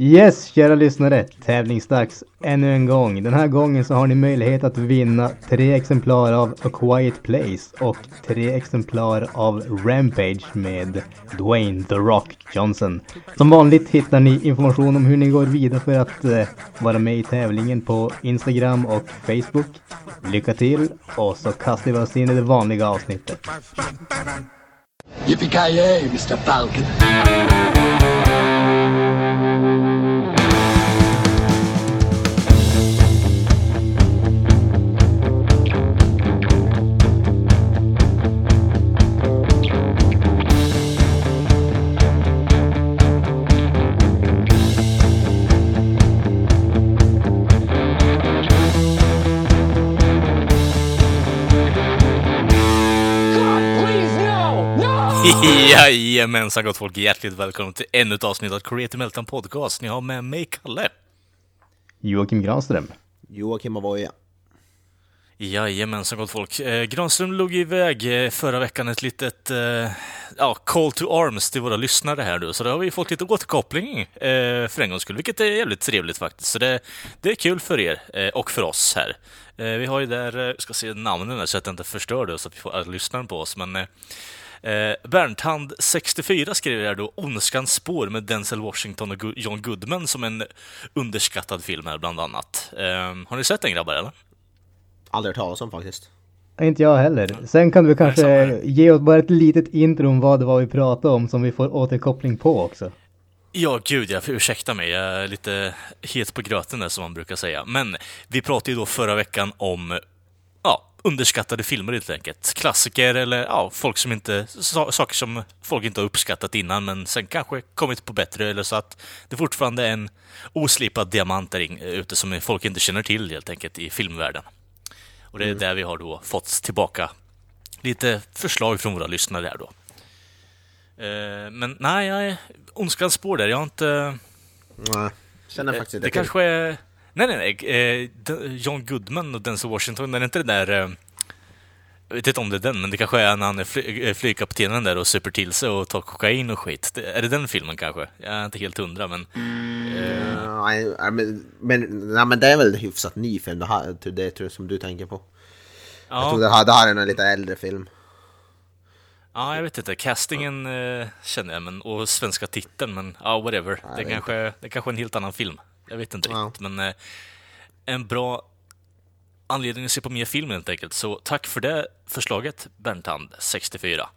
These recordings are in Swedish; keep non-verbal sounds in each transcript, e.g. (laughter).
Yes, kära lyssnare! Tävlingsdags ännu en gång. Den här gången så har ni möjlighet att vinna tre exemplar av A Quiet Place och tre exemplar av Rampage med Dwayne The Rock Johnson. Som vanligt hittar ni information om hur ni går vidare för att eh, vara med i tävlingen på Instagram och Facebook. Lycka till och så kastar vi oss in i det vanliga avsnittet. Yippee-ki-yay, Mr. Falcon. (laughs) Jajamensan gott folk, hjärtligt välkommen till ännu ett avsnitt av Creative Meltdown Podcast. Ni har med mig Kalle. Joakim Granström. Joakim Avoya. Jajamensan gott folk. Eh, Granström låg iväg eh, förra veckan ett litet eh, ja, call to arms till våra lyssnare här nu, så då har vi fått lite återkoppling eh, för en gångs skull, vilket är jävligt trevligt faktiskt. Så det, det är kul för er eh, och för oss här. Eh, vi har ju där, eh, ska se namnen där så att jag inte förstör det så att vi får äh, lyssnaren på oss, men eh, Eh, Bernthand64 skriver här då Ondskans spår med Denzel Washington och John Goodman som en underskattad film här bland annat. Eh, har ni sett den grabbar eller? Aldrig hört talas om faktiskt. Inte jag heller. Sen kan du kanske ge oss bara ett litet intro om vad det var vi pratade om som vi får återkoppling på också. Ja, gud, jag ursäkta mig. Jag är lite het på gröten där, som man brukar säga. Men vi pratade ju då förra veckan om ja, underskattade filmer helt enkelt. Klassiker eller ja, folk som inte, sa- saker som folk inte har uppskattat innan, men sen kanske kommit på bättre, eller så att det fortfarande är en oslipad diamant där in- ute som folk inte känner till helt enkelt i filmvärlden. Och det är där vi har då fått tillbaka lite förslag från våra lyssnare där då. Eh, Men nej, är ondskans spår där. Jag har inte... Nej. Känner faktiskt inte Det till. kanske är... Nej, nej, nej. eh, John Goodman och Denzel Washington, är det inte det där... eh, Jag vet inte om det är den, men det kanske är när han är fly, eh, flygkaptenen där och super till sig och tar kokain och skit. Det, är det den filmen kanske? Jag är inte helt hundra, men... Ja, nej, nej, men, men, nej, men det är väl hyfsat ny film, det, här, det tror jag som du tänker på. Jag Ja, tror det här, det här är en lite äldre film. ja jag vet inte. Castingen eh, känner jag, men, och svenska titeln, men ja, whatever. Det, vet kanske, det kanske är en helt annan film. Jag vet inte Ja. riktigt, men eh, en bra anledning att se på mer film helt enkelt. Så tack för det förslaget, Bernthand, 64.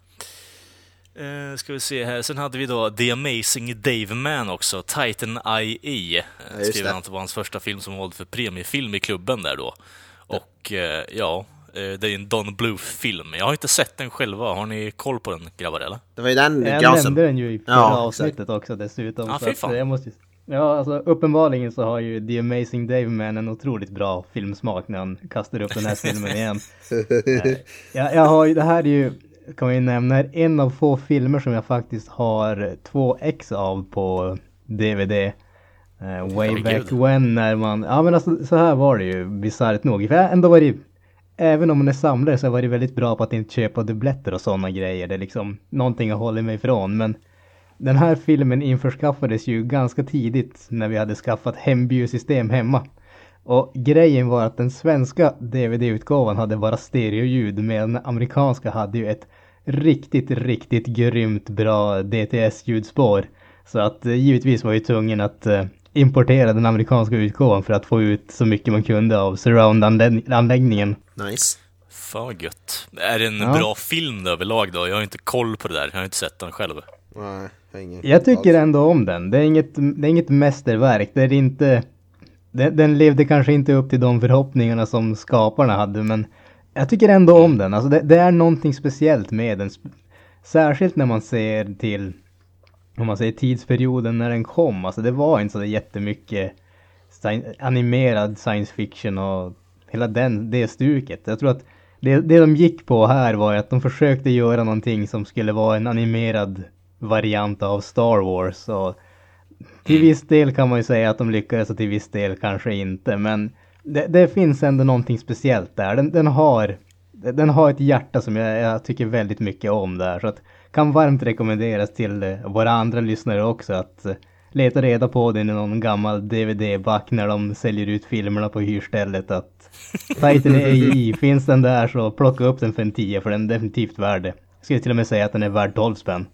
Eh, ska vi se här. Sen hade vi då The Amazing Dave Man också, Titan IE. Ja, Ja, skriver han att det var hans första film som valde för premiefilm i klubben där då. Och eh, ja, eh, det är en Don Bluth-film. Jag har inte sett den själva. Har ni koll på den grabbar eller? Det var ju den Jag Granström... nämnde den ju i förra Ja, avsnittet också dessutom. Ja, så att, fan. jag måste, ja, alltså uppenbarligen så har ju The Amazing Dave Man en otroligt bra filmsmak när han kastar upp den här filmen igen. (laughs) Jag, jag har ju, det här är ju, kan man ju nämna, är en av få filmer som jag faktiskt har två ex av på DVD. Eh, way Herregud. back when när man, ja men alltså så här var det ju bisarrt nog. För ändå varit, även om man är samlare så jag varit väldigt bra på att inte köpa dubbletter och sådana grejer. Det är liksom någonting jag håller mig ifrån. Men den här filmen införskaffades ju ganska tidigt när vi hade skaffat hembiosystem hemma. Och grejen var att den svenska DVD-utgåvan hade bara stereoljud medan den amerikanska hade ju ett riktigt, riktigt grymt bra DTS-ljudspår. Så att eh, givetvis var ju tvungen att eh, importera den amerikanska utgåvan för att få ut så mycket man kunde av surround-anläggningen. Nice. Fan vad gött. Är det en Ja. bra film överlag då? Jag har inte koll på det där. Jag har inte sett den själv. Nej, jag Jag tycker alls. ändå om den. Det är inget, det är inget mästerverk. Det är inte... Den, den levde kanske inte upp till de förhoppningarna som skaparna hade, men jag tycker ändå om den. Alltså det, det är någonting speciellt med den. Särskilt när man ser till, om man säger tidsperioden när den kom. Alltså det var inte så jättemycket animerad science fiction och hela den, det stuket. Jag tror att det, det de gick på här var att de försökte göra någonting som skulle vara en animerad variant av Star Wars. Och till viss del kan man ju säga att de lyckades och till viss del kanske inte. Men det, det finns ändå någonting speciellt där. Den, den, har, den har ett hjärta som jag, jag tycker väldigt mycket om där. Så att kan varmt rekommenderas till våra andra lyssnare också att leta reda på den i någon gammal DVD-back när de säljer ut filmerna på hyrstället att Titan AJ, finns den där så plocka upp den för en 10 för den är definitivt värd det. Jag skulle till och med säga att den är värd 12 spänn.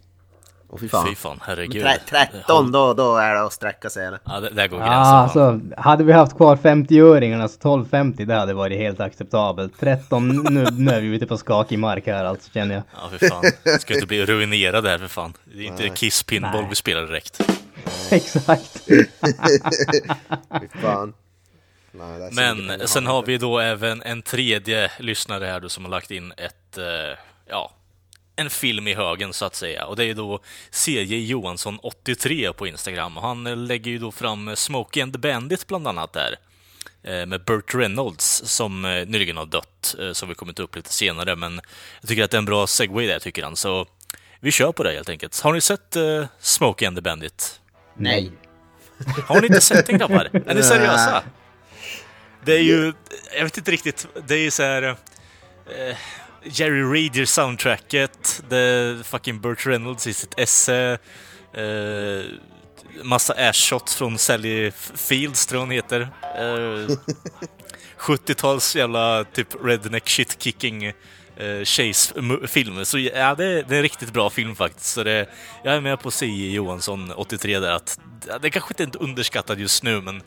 Och fy fan. Fy fan, herregud. Tre- 13 då, då är det att sträcka sig eller? Ja, det, där går Ja, gränsen. fan. alltså hade vi haft kvar 50-öringarna så 12,50 det hade varit helt acceptabelt. 13, nu, (laughs) nu är vi ute på skakig mark här alltså känner jag. Ja, för fan. Ska inte bli ruinerad här för fan. Det är inte Kiss Pinball Nej. vi spelar direkt. (laughs) Exakt. (laughs) Fy fan. Nej, Men sen har vi då även en tredje lyssnare här då som har lagt in ett, eh, ja, en film i högen så att säga. Och det är då CJ Johansson 83 på Instagram. Och han eh, lägger ju då fram Smokey and the Bandit bland annat där. Eh, med Burt Reynolds som eh, nyligen har dött, eh, som vi kommer ta upp lite senare. Men jag tycker att det är en bra segway där, tycker han. Så vi kör på det helt enkelt. Har ni sett eh, Smokey and the Bandit? Nej. Har ni inte sett den grabbar? Är ni seriösa? Det är ju, jag vet inte riktigt, det är ju så här... Eh, Jerry Reader soundtracket, det fucking Burt Reynolds i sitt esse, eh, massa ash-shots från Sally Fields tror jag hon heter. Eh, (laughs) 70-tals jävla typ redneck shit-kicking eh, chase-film. Så ja, det är, det är en riktigt bra film faktiskt. Så det, jag är med på C.J. Johansson, 83 där, att det kanske inte är underskattat underskattad just nu, men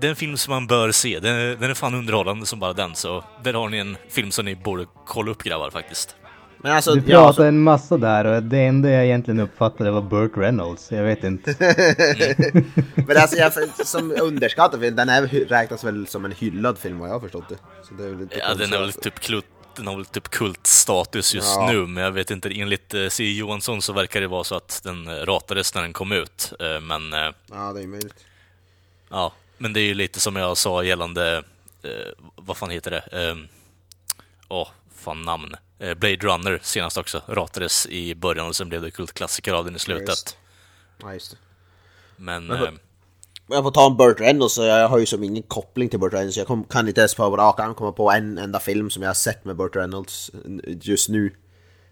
det är en film som man bör se. Den är, den är fan underhållande som bara den, så där har ni en film som ni borde kolla upp grabbar faktiskt. Men alltså, Du ja, pratade alltså, en massa där och det enda jag egentligen uppfattade var Burt Reynolds. Jag vet inte. (laughs) men alltså jag, som underskattad film, den är, räknas väl som en hyllad film vad jag har förstått det. Så det är väl inte Ja, den är väl typ kult, den har väl typ kultstatus just Ja. nu, men jag vet inte, enligt eh, C. Johansson så verkar det vara så att den eh, ratades när den kom ut. Eh, Men eh, Ja, det är möjligt. Ja, men det är ju lite som jag sa gällande, eh, vad fan heter det? Ehm, Åh, fan namn. Eh, Blade Runner senast också, ratades i början och sen blev det kultklassiker av den i slutet. just. Ja, just det. Men, Men- eh, jag får ta en Burt Reynolds, så jag har ju som ingen koppling till Burt Reynolds. Jag kom, kan inte ens på rak arm komma på en enda film som jag har sett med Burt Reynolds just nu.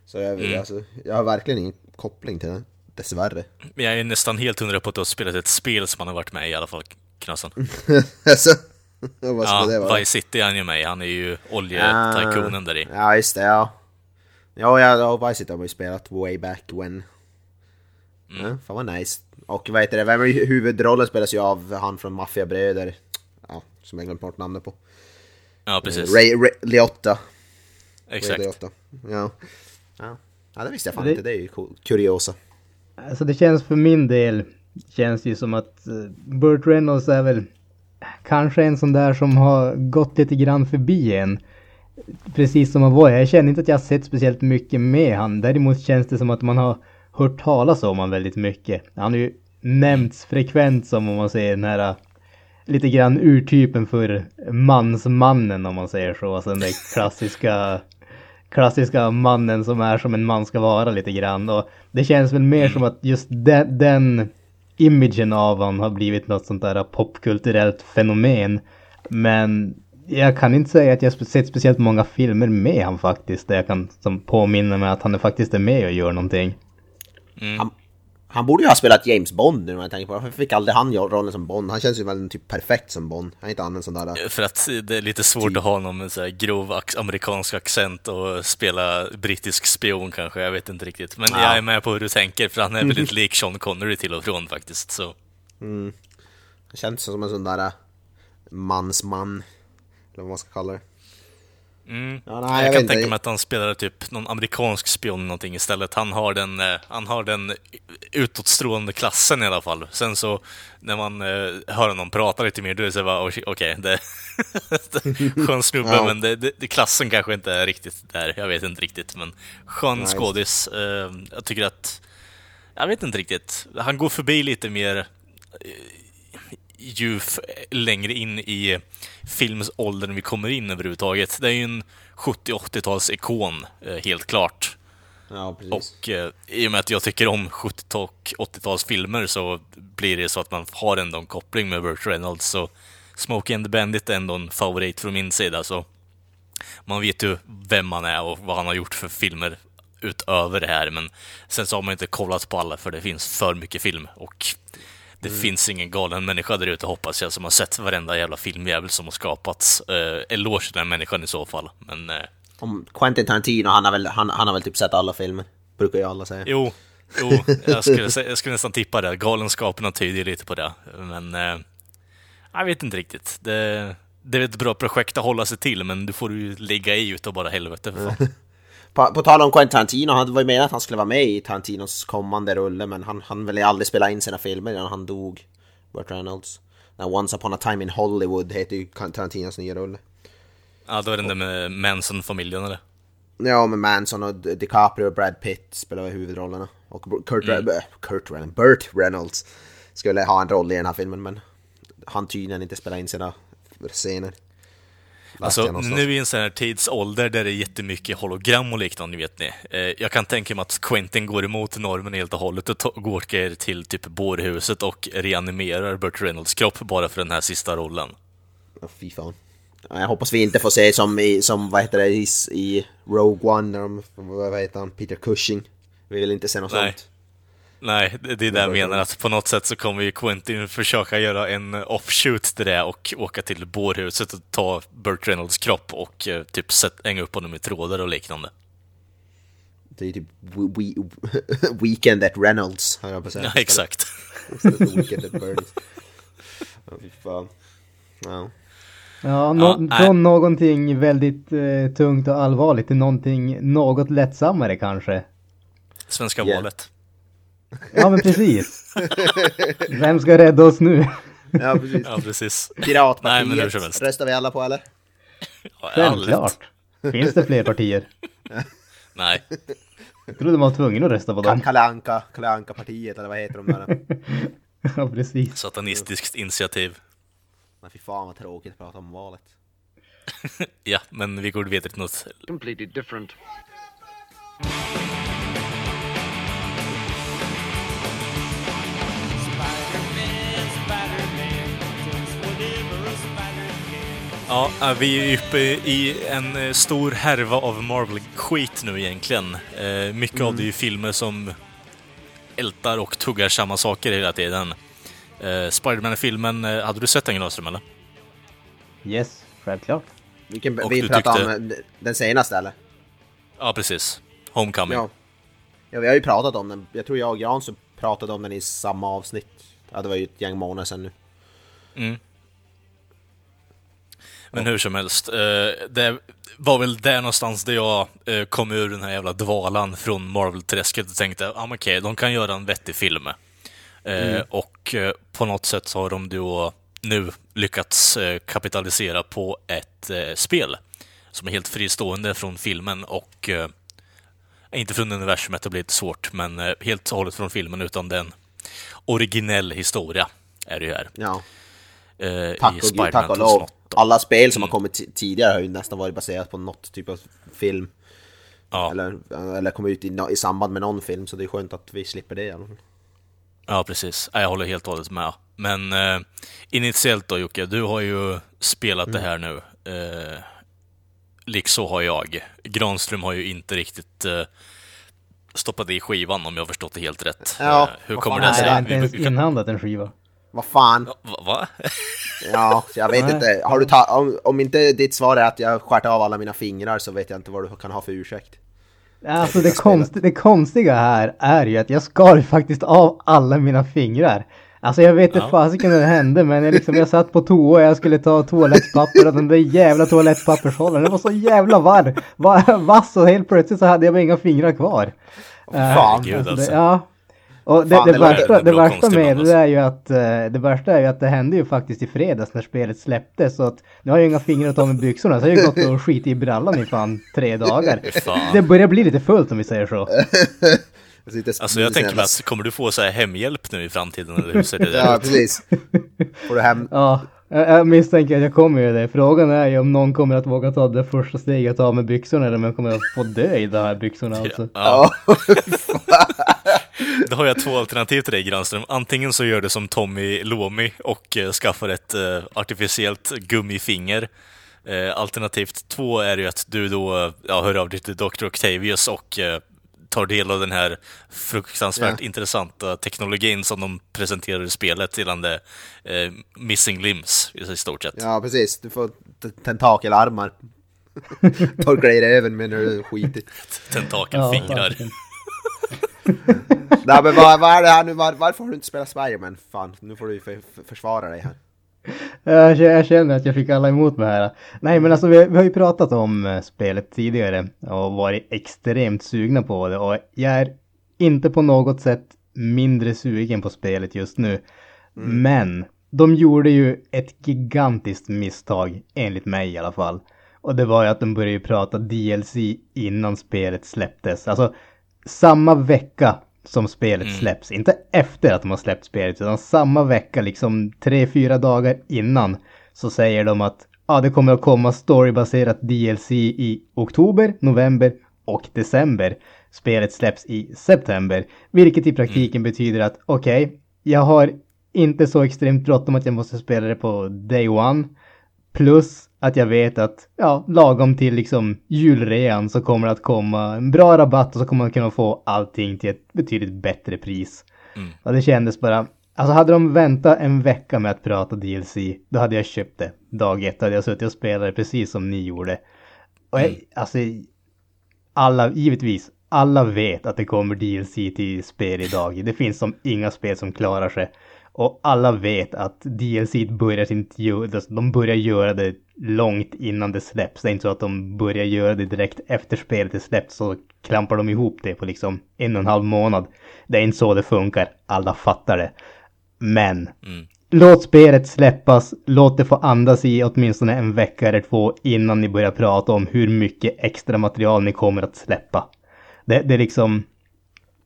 Så jag, Mm. alltså, jag har verkligen ingen koppling till den, dessvärre. men jag är nästan helt hundra på att du har spelat ett spel som han har varit med i i alla fall, Knassen. (laughs) alltså, vad ska Ja, det vara? Vice City är han ju med. Han är ju oljetyconen där i. Ja, just det, ja. Ja, ja, ja Vice City har man ju spelat way back when. Mm. Ja, fan vad nice. Och vad heter det, vem är huvudrollen spelas ju av han från Maffiabröder. Ja, som jag glömt bort namnet på. Ja, precis. Ray, Ray Liotta. Ray Exakt. Liotta. Ja. ja. Ja, det visste jag fan Det- inte. Det är ju kuriosa. Alltså det känns för min del, känns ju som att eh, Burt Reynolds är väl kanske en sån där som har gått lite grann förbi en. Precis som Avoya. Jag känner inte att jag har sett speciellt mycket med han. Däremot känns det som att man har hört talas om han väldigt mycket. Han har ju nämnts frekvent som om man säger den här eh, lite grann urtypen för mansmannen om man säger så. Alltså den där klassiska klassiska mannen som är som en man ska vara lite grann. Och det känns väl mer som att just den, den imagen av honom har blivit något sånt där popkulturellt fenomen. Men jag kan inte säga att jag sett speciellt många filmer med han faktiskt. Där jag kan som påminna mig att han är faktiskt är med och gör någonting. Han, han borde ju ha spelat James Bond nu när jag tänker på det. Varför fick aldrig han rollen som Bond? Han känns ju väl typ perfekt som Bond. Han är inte han en sån där... För att det är lite svårt att ha någon med så grov amerikansk accent och spela brittisk spion kanske, jag vet inte riktigt. Men Ja. jag är med på hur du tänker, för han är väldigt lik Sean Connery till och från faktiskt. Så. Det känns som en sån där äh, mansman. Eller vad man ska kalla det. Mm. Ja, nej, jag, jag kan tänka mig att han spelar typ någon amerikansk spion någonting istället. Han har den, eh, han har den utåtstrålande klassen i alla fall. Sen så när man eh, hör honom prata lite mer, då är det så bara, "Oj, okej, det (laughs) skön snubbe, Ja. men det, det, klassen kanske inte är riktigt där. Jag vet inte riktigt, men skön det. skådis. Eh, jag tycker att, jag vet inte riktigt. Han går förbi lite mer ju längre in i filmsåldern vi kommer in överhuvudtaget. Det är ju en 70-80-tals ikon, eh, helt klart. Ja, precis. Och eh, i och med att jag tycker om 70 och 80-talsfilmer så blir det så att man har ändå en koppling med Burt Reynolds. Så Smokey and the Bandit är ändå en favorit från min sida. Så man vet ju vem han är och vad han har gjort för filmer utöver det här, men sen så har man inte kollat på alla för det finns för mycket film och det Mm. finns ingen galen människa där ute hoppas jag som har sett varenda jävla filmjävel som har skapats. Eh, eloge till den människan i så fall, men eh, Om Quentin Tarantino, han har väl, han, han har väl typ sett alla filmer. Brukar ju alla säga. jo, jo jag, skulle, jag skulle nästan tippa det. Galenskaperna tyder lite på det, men eh, jag vet inte riktigt. Det, det är ett bra projekt att hålla sig till, men du får ju ligga i utav bara helvete för fan. (laughs) På, på tal om Quentin Tarantino, han var ju menat att han skulle vara med i Tarantinos kommande rulle, men han, han ville aldrig spela in sina filmer innan han dog. Burt Reynolds. Den Once upon a time in Hollywood heter ju Tarantinos nya rulle. Ja, då är den där med Manson-familjen eller? Ja, med Manson och Di- DiCaprio och Brad Pitt spelar huvudrollerna. Och Kurt, Mm. Re- äh, Kurt Reynolds, Burt Reynolds skulle ha en roll i den här filmen, men han tydligen inte spela in sina scener. Alltså, någonstans. nu i en sån här tidsålder där det är jättemycket hologram och liknande, vet ni. Eh, jag kan tänka mig att Quentin går emot normen helt och hållet och går till typ bårhuset och reanimerar Burt Reynolds kropp bara för den här sista rollen. Ja, fy fan. Ja, Jag hoppas vi inte får se som i, som vad heter det, i, i Rogue One, när de, vad heter han, Peter Cushing. Vi vill inte se något Nej. sånt. Nej, det är det jag menar, att på något sätt så kommer ju Quentin försöka göra en offshoot till det och åka till bårhuset och ta Burt Reynolds kropp och eh, typ hänga upp honom i trådar och liknande. Det är typ we, we, (laughs) Weekend at Reynolds, har jag på att säga. Ja, exakt. Weekend at Bernies. Ja, fy fan. Ja. Ja, no Ja, från någonting väldigt eh, tungt och allvarligt till någonting något lättsammare kanske. Svenska Yeah. valet. Ja, men precis. (laughs) Vem ska rädda oss nu? ja, precis. Ja, precis. Nej, men Piratpartiet helst. röstar vi alla på eller? Ja, Självklart. Finns det fler partier? (laughs) Nej. Jag trodde man var tvungen att rösta på dem. Kalle Anka, Kalle Anka-partiet eller vad heter de där? (laughs) Ja, precis. Satanistiskt initiativ. Men fy fan vad tråkigt att prata om valet. Ja, men vi går vidare till något. completely different. Ja, vi är uppe i en eh, stor härva av Marvel-skit nu egentligen. Eh, mycket av det är ju filmer som ältar och tuggar samma saker hela tiden. Eh, Spiderman-filmen, hade du sett den Granström eller? Yes, självklart. Vilken, Och vi du pratar tyckte- om den senaste eller? Ja, precis. Homecoming. Ja. ja, vi har ju pratat om den. Jag tror jag och Jansson pratade om den i samma avsnitt. Ja, det var ju ett gäng månader sedan nu. Mm. Men hur som helst, eh, det var väl där någonstans där jag eh, kom ur den här jävla dvalan från Marvel-träsket och tänkte, men okej, de kan göra en vettig film. Eh, Och eh, på något sätt så har de då nu lyckats kapitalisera på ett spel som är helt fristående från filmen och inte från universumet, det blir lite svårt, men helt och hållet från filmen utan den originell historia är det ju här. Ja, Eh, tack i och tack och 2008. lov. Alla spel som har kommit ti- tidigare har ju nästan varit baserat på något typ av film. Ja, Eller, eller kommit ut i, i samband med någon film, så det är skönt att vi slipper det i alla fall. ja, precis. Ja, Jag håller helt och hållet med. Men eh, initiellt då Jocke, du har ju spelat det här nu. Eh, Liksom har jag. Granström har ju inte riktigt eh, stoppat i skivan om jag har förstått det helt rätt. Ja, Eh, hur kommer det Nej, jag har sig? inte ens inhandlat en skiva. Vad fan? Va? va? (laughs) Ja, jag vet Nej. inte. Har du ta- om, om inte ditt svar är att jag skärt av alla mina fingrar så vet jag inte vad du kan ha för ursäkt. Alltså det, konst, det konstiga här är ju att jag skar ju faktiskt av alla mina fingrar. Alltså jag vet inte Ja. fasiken hur det hände men jag, liksom, jag satt på toa och jag skulle ta toalettpapper och den där jävla toalettpappershållaren den var så jävla var, var, vass och helt plötsligt så hade jag inga fingrar kvar. Eh, Fan. Det, alltså. ja. Och det, Fan, det, det värsta, det värsta med det är ju att eh, det värsta är ju att det hände ju faktiskt i fredags när spelet släpptes så att nu har jag ju inga fingrar att ta med byxorna så jag har ju gått och (laughs) skit i brallan i fan tre dagar. Fan. Det börjar bli lite fullt om vi säger så. (laughs) Alltså jag tänker mig att, kommer du få så här hemhjälp nu i framtiden eller hur ser det Ja, ut? precis. Får du hem... Ja, jag, misstänker att jag kommer ju det. Frågan är ju om någon kommer att våga ta det första steget av med byxorna eller om jag kommer att få dö i de här byxorna alltså. Ja, Ja. (laughs) då har jag två alternativ till dig Granström. Antingen så gör du som Tommy Lomi och eh, skaffar ett eh, artificiellt gummifinger. Eh, alternativt två är ju att du då ja, hör av dig till Dr. Octavius och eh, tar del av den här fruktansvärt Ja. intressanta teknologin som de presenterar i spelet gällande eh, missing limbs i stort sett. Ja, precis. Du får tentakelarmar. (laughs) Torka dig i röven med när du skiter. Tentakelfingrar. fasiken. (laughs) Nej men vad, vad är det här nu? Var, varför har du inte spelat Spiderman? Fan, nu får du ju för, för, försvara dig här. Jag jag känner att jag fick alla emot mig här. Nej men alltså vi, vi har ju pratat om eh, spelet tidigare och varit extremt sugna på det och jag är inte på något sätt mindre sugen på spelet just nu. Men de gjorde ju ett gigantiskt misstag enligt mig i alla fall. Och det var ju att de började prata DLC innan spelet släpptes. Alltså samma vecka som spelet släpps. Inte efter att de har släppt spelet utan samma vecka, liksom tre, fyra dagar innan. Så säger de att ja, det kommer att komma storybaserat DLC i oktober, november och december. Spelet släpps i september. Vilket i praktiken betyder att okej, jag har inte så extremt bråttom att jag måste spela det på day one. Plus att jag vet att, ja, lagom till liksom julrean så kommer det att komma en bra rabatt och så kommer man kunna få allting till ett betydligt bättre pris. Och det kändes bara, alltså hade de väntat en vecka med att prata DLC, då hade jag köpt det. Dag ett hade jag suttit och spelat det precis som ni gjorde. Och jag, alltså, alla, givetvis, alla vet att det kommer DLC till spel idag. Det finns som inga spel som klarar sig. Och alla vet att DLC börjar sin de börjar göra det långt innan det släpps. Det är inte så att de börjar göra det direkt efter spelet är släppt så klampar de ihop det på liksom en och en halv månad. Det är inte så det funkar. Alla fattar det. Men låt spelet släppas, låt det få andas i åtminstone en vecka eller två innan ni börjar prata om hur mycket extra material ni kommer att släppa. Det, det är liksom,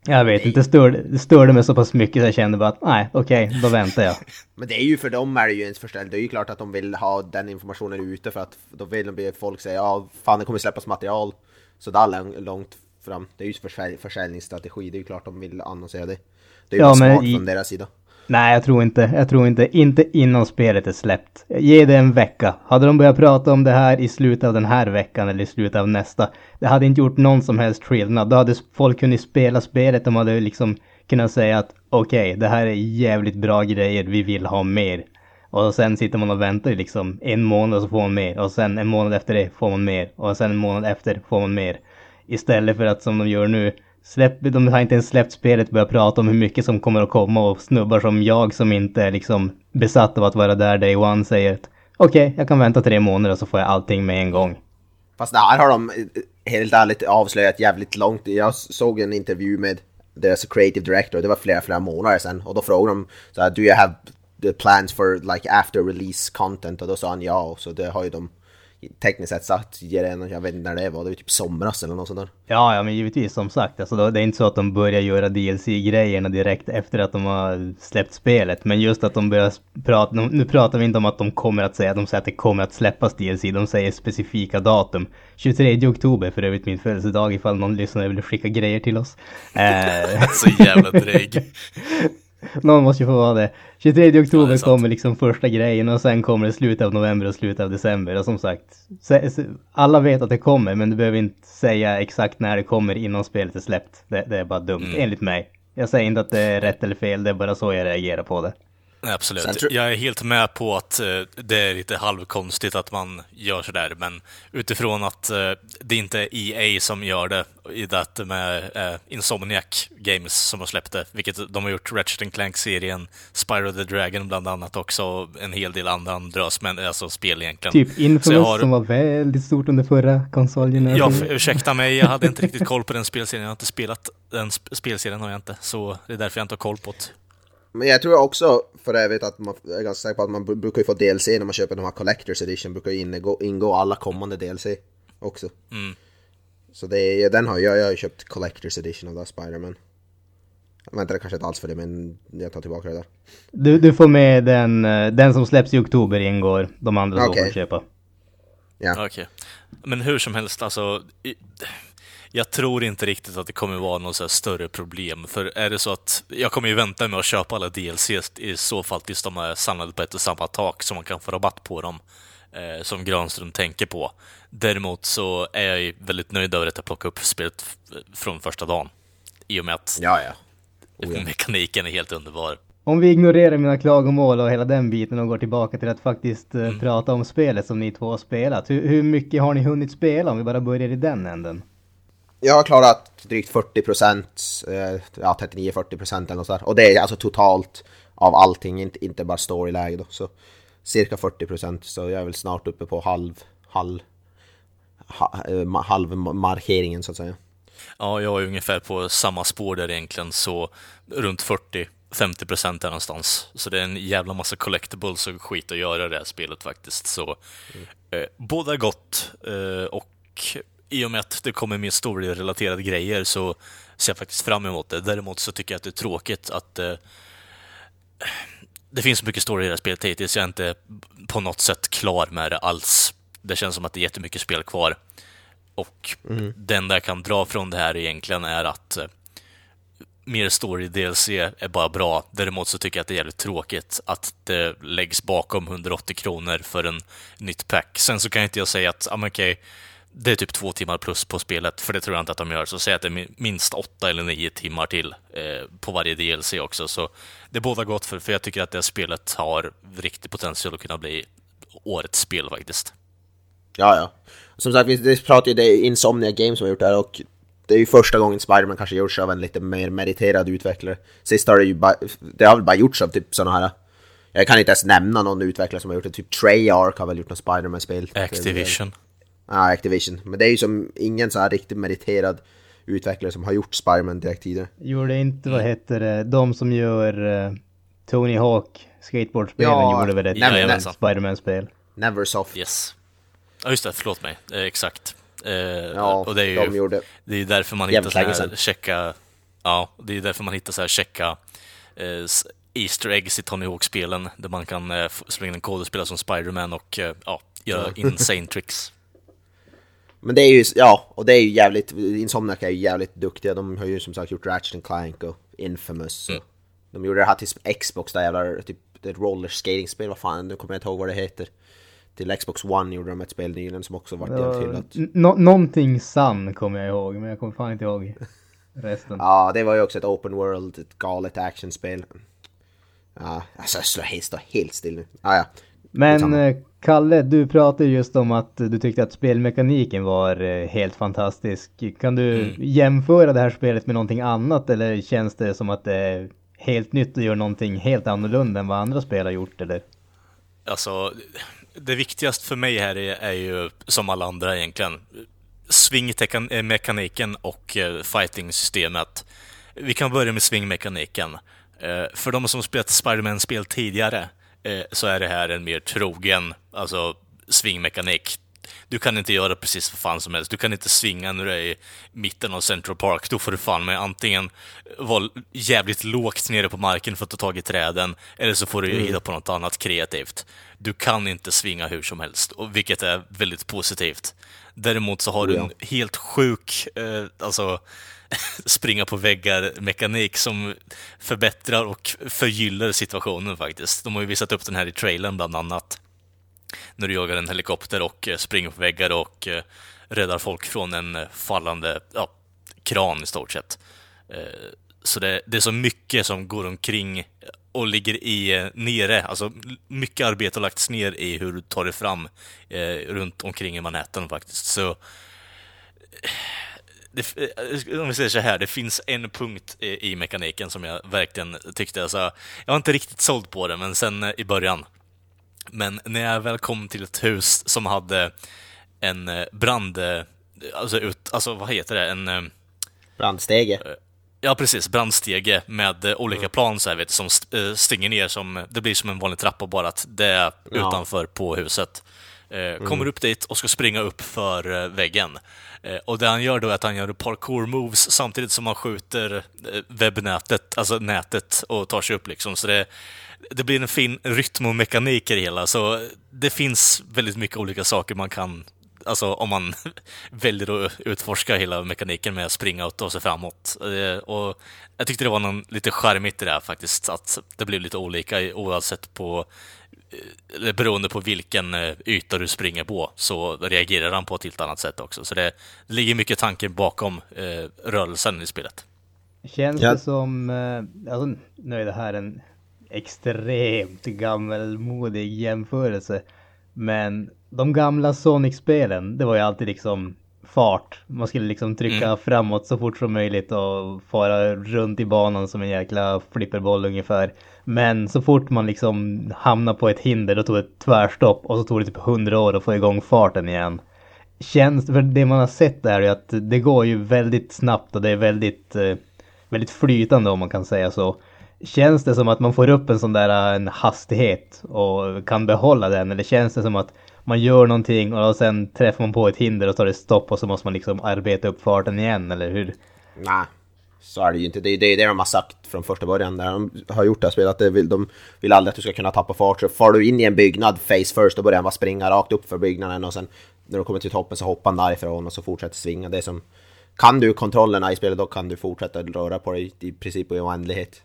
jag vet inte, det störde, mig så pass mycket så jag kände bara att nej, okej, då väntar jag. (laughs) Men det är ju för dem är det ju ens förställt. Det är ju klart att de vill ha den informationen ute för att då vill de be folk säga ja, fan det kommer släppas material så där lång- långt fram. Det är ju försälj- försäljningsstrategi. Det är ju klart de vill annonsera det. Det är ju Ja, smart från deras sida. Nej, jag tror inte. Jag tror inte. Inte innan spelet är släppt. Ge det en vecka. Hade de börjat prata om det här i slutet av den här veckan eller i slutet av nästa. Det hade inte gjort någon som helst skillnad. Då hade folk kunnat spela spelet. De hade liksom kunnat säga att okej, det här är jävligt bra grejer. Vi vill ha mer. Och sen sitter man och väntar i liksom en månad så får man mer. Och sen en månad efter det får man mer. Och sen en månad efter får man mer. Istället för att som de gör nu. Släpp, de har inte ens släppt spelet och börjat prata om hur mycket som kommer att komma och snubbar som jag som inte är liksom besatt av att vara där day one säger att okej, jag kan vänta tre månader så får jag allting med en gång. Fast det här har de helt ärligt avslöjat jävligt långt. Jag såg en intervju med deras creative director, det var flera, flera månader sedan. Och då frågade de så här, do you have the plans for like after release content? Och då sa han ja, så det har ju de tekniskt sett sagt, redan, jag vet inte när det var, det var typ somras eller något sånt där. Ja, ja, men givetvis som sagt, alltså då, det är inte så att de börjar göra DLC-grejerna direkt efter att de har släppt spelet. Men just att de börjar prata, nu pratar vi inte om att de kommer att säga, de säger att det kommer att släppas DLC, de säger specifika datum. 23 oktober, för övrigt min födelsedag ifall någon lyssnare vill skicka grejer till oss. Eh, (laughs) Så jävla dryg. (laughs) (laughs) Någon måste ju få vara det. 23 Ja, det oktober sant. kommer liksom första grejen och sen kommer det slutet av november och slutet av december. Och som sagt, alla vet att det kommer men du behöver inte säga exakt när det kommer innan spelet är släppt. Det, det är bara dumt, Mm. enligt mig. Jag säger inte att det är rätt eller fel, det är bara så jag reagerar på det. Absolut. Sen tror- Jag är helt med på att eh, det är lite halvkonstigt att man gör sådär, men utifrån att eh, det inte är EA som gör det, i det med eh, Insomniac Games som har släppt det, vilket de har gjort Ratchet Clank-serien, Spyro the Dragon bland annat också, och en hel del andra drös, men alltså spel egentligen. Typ Infamous har- som var väldigt stort under förra konsolen. Ja, för, ursäkta mig, jag hade inte riktigt koll på den spelserien. Jag har inte spelat den sp- spelserien, har jag inte. Så det är därför jag inte har koll på det. Men jag tror också för övrigt att man jag är ganska säker på att man br- brukar ju få DLC när man köper de här Collectors Edition, brukar ju ingå, ingå alla kommande DLC också. Mm. Så det är, den har jag, jag har ju köpt Collectors Edition av det här Spider-Man. Jag väntade kanske inte alls för det men jag tar tillbaka det där. Du, du får med den, eh, den som släpps i oktober ingår, de andra så Okej. får du köpa. Ja. Okej. Men hur som helst, alltså... i- Jag tror inte riktigt att det kommer vara något så här större problem. För är det så att... Jag kommer ju vänta med att köpa alla DLC i så fall tills de är samlade på ett och samma tak så man kan få rabatt på dem. eh, som Granström tänker på. Däremot så är jag ju väldigt nöjd över att jag plockade upp spelet från första dagen. I och med att Ja, ja. Oh, (laughs) ja. mekaniken är helt underbar. Om vi ignorerar mina klagomål och hela den biten och går tillbaka till att faktiskt eh, prata om spelet som ni två har spelat. Hur, hur mycket har ni hunnit spela om vi bara börjar i den änden? Jag har klarat drygt 40 procent, eh, ja 39-40 procent eller något sådär. Och det är alltså totalt av allting, inte, inte bara storyläge då. Så cirka 40 procent, så jag är väl snart uppe på halv, halv, ha, eh, ma- halv markeringen så att säga. Ja, jag är ungefär på samma spår där egentligen, så runt 40-50 procent där någonstans. Så det är en jävla massa collectibles och skit att göra i det här spelet faktiskt. Så eh, båda gott eh, och i och med att det kommer mer story-relaterade grejer så ser jag faktiskt fram emot det. Däremot så tycker jag att det är tråkigt att eh, det finns så mycket story i det här spelet hittills. Jag är inte på något sätt klar med det alls. Det känns som att det är jättemycket spel kvar. Och det enda jag kan dra från det här egentligen är att eh, mer story DLC är bara bra. Däremot så tycker jag att det är jävligt tråkigt att det läggs bakom 180 kronor för en nytt pack. Sen så kan inte jag säga att, men okej, det är typ två timmar plus på spelet, för det tror jag inte att de gör. Så säg att det är min- minst åtta eller nio timmar till eh, på varje DLC också. Så det båda gott för, för jag tycker att det spelet har riktig potential att kunna bli årets spel faktiskt. Ja, ja. Som sagt, vi vi pratar ju, det är Insomnia Games som har gjort det här och det är ju första gången Spiderman kanske gjorts av en lite mer meriterad utvecklare. Sist har det ju bara, det har väl bara gjorts av typ sådana här, jag kan inte ens nämna någon utvecklare som har gjort det, typ Treyarch har väl gjort något Spiderman-spel. Activision. Ja, Activision. Men det är ju som ingen så här riktigt meriterad utvecklare som har gjort Spiderman direkt tidigare. Gjorde inte, vad heter det, de som gör eh, Tony Hawk skateboardspelen Ja, gjorde väl ett nej, eh. Spiderman-spel? Neversoft. Yes. Ja, just det. Förlåt mig. Eh, exakt. Eh, Ja, och det är ju de gjorde... det är därför man hittar så här checka... Ja, det är därför man hittar så här checka eh, Easter eggs i Tony Hawk-spelen där man kan eh, slå in en kod och spela som Spider-Man och eh, ja, göra insane tricks. Men det är ju, ja, och det är ju jävligt, Insomniac är ju jävligt duktiga. De har ju som sagt gjort Ratchet and Clank och Infamous. Och De gjorde det här till Xbox, där jävla, typ ett roller skating-spel, vad fan, nu kommer jag inte ihåg vad det heter. Till Xbox One gjorde de ett spel nyligen som också varit jävligt hyllat. Någonting Sun kommer jag ihåg, men jag kommer fan inte ihåg resten. (laughs) Ja, det var ju också ett open world, ett galet actionspel. Ja, alltså jag slår helt, står helt still nu. Ah, ja. Men eh, Kalle, du pratade just om att du tyckte att spelmekaniken var eh, helt fantastisk. Kan du Mm. jämföra det här spelet med någonting annat eller känns det som att det är helt nytt och gör någonting helt annorlunda än vad andra spel har gjort eller? Alltså, det viktigaste för mig här är, är ju, som alla andra egentligen, swingmekaniken och eh, fighting-systemet. Vi kan börja med swingmekaniken. Eh, För de som spelat Spiderman-spel tidigare så är det här en mer trogen, alltså swingmekanik. Du kan inte göra precis vad fan som helst. Du kan inte svinga när du är i mitten av Central Park. Då får du fan med antingen vara jävligt lågt nere på marken för att ta tag i träden, eller så får du hitta på något annat kreativt. Du kan inte svinga hur som helst, och vilket är väldigt positivt. Däremot så har du en helt sjuk, eh, alltså (laughs) springa på väggar-mekanik som förbättrar och förgyller situationen faktiskt. De har ju visat upp den här i trailern bland annat när du jagar en helikopter och eh, springer på väggar och eh, räddar folk från en eh, fallande ja, kran i stort sett. Så det, det är så mycket som går omkring och ligger i nere, alltså mycket arbete har lagts ner i hur du tar dig fram eh, runt omkring i Manhattan faktiskt. Så det, om vi säger så här, det finns en punkt i, i mekaniken som jag verkligen tyckte, alltså, jag var inte riktigt såld på det, men sen i början. Men när jag väl kom till ett hus som hade en eh, brand... eh, Alltså, ut, alltså vad heter det? En... eh, Brandstege. Ja, precis. Brandstege med olika plan så här, vet, som st- stänger ner som... Det blir som en vanlig trappa bara att det är Ja. utanför på huset. Eh, Kommer upp dit och ska springa upp för väggen. Och det han gör då är att han gör parkour-moves samtidigt som han skjuter webbnätet, alltså nätet, och tar sig upp liksom. Så det, det blir en fin rytm och mekanik i det hela. Så det finns väldigt mycket olika saker man kan Alltså om man (laughs) väljer att utforska hela mekaniken med att springa och ta sig framåt. Eh, Och jag tyckte det var någon lite charmigt i det här faktiskt, att det blev lite olika oavsett på eller beroende på vilken eh, yta du springer på, så reagerar han på ett helt annat sätt också. Så det, ligger mycket tanke bakom eh, rörelsen i spelet. Känns ja. det som, eh, alltså, nu är det här en extremt gammelmodig jämförelse, men de gamla Sonic-spelen, det var ju alltid liksom fart. Man skulle liksom trycka mm. framåt så fort som möjligt och fara runt i banan som en jäkla flipperboll ungefär. Men så fort man liksom hamnar på ett hinder då tog det ett tvärstopp och så tog det typ hundra år att få igång farten igen. Känns, för det man har sett är ju att det går ju väldigt snabbt och det är väldigt, eh, väldigt flytande om man kan säga så. Känns det som att man får upp en sån där äh, en hastighet och kan behålla den eller känns det som att man gör någonting och sen träffar man på ett hinder och tar det stopp och så måste man liksom arbeta upp farten igen, eller hur? Nej, så är det ju inte. Det är det, det de har sagt från första början när de har gjort det här spelet. Att vill, de vill aldrig att du ska kunna tappa fart. Så far du in i en byggnad face first, då börjar man bara springa rakt upp för byggnaden och sen när du kommer till toppen så hoppar han därifrån och så fortsätter svinga. Det är som... Kan du kontrollerna i spelet då kan du fortsätta röra på dig i princip i oändlighet.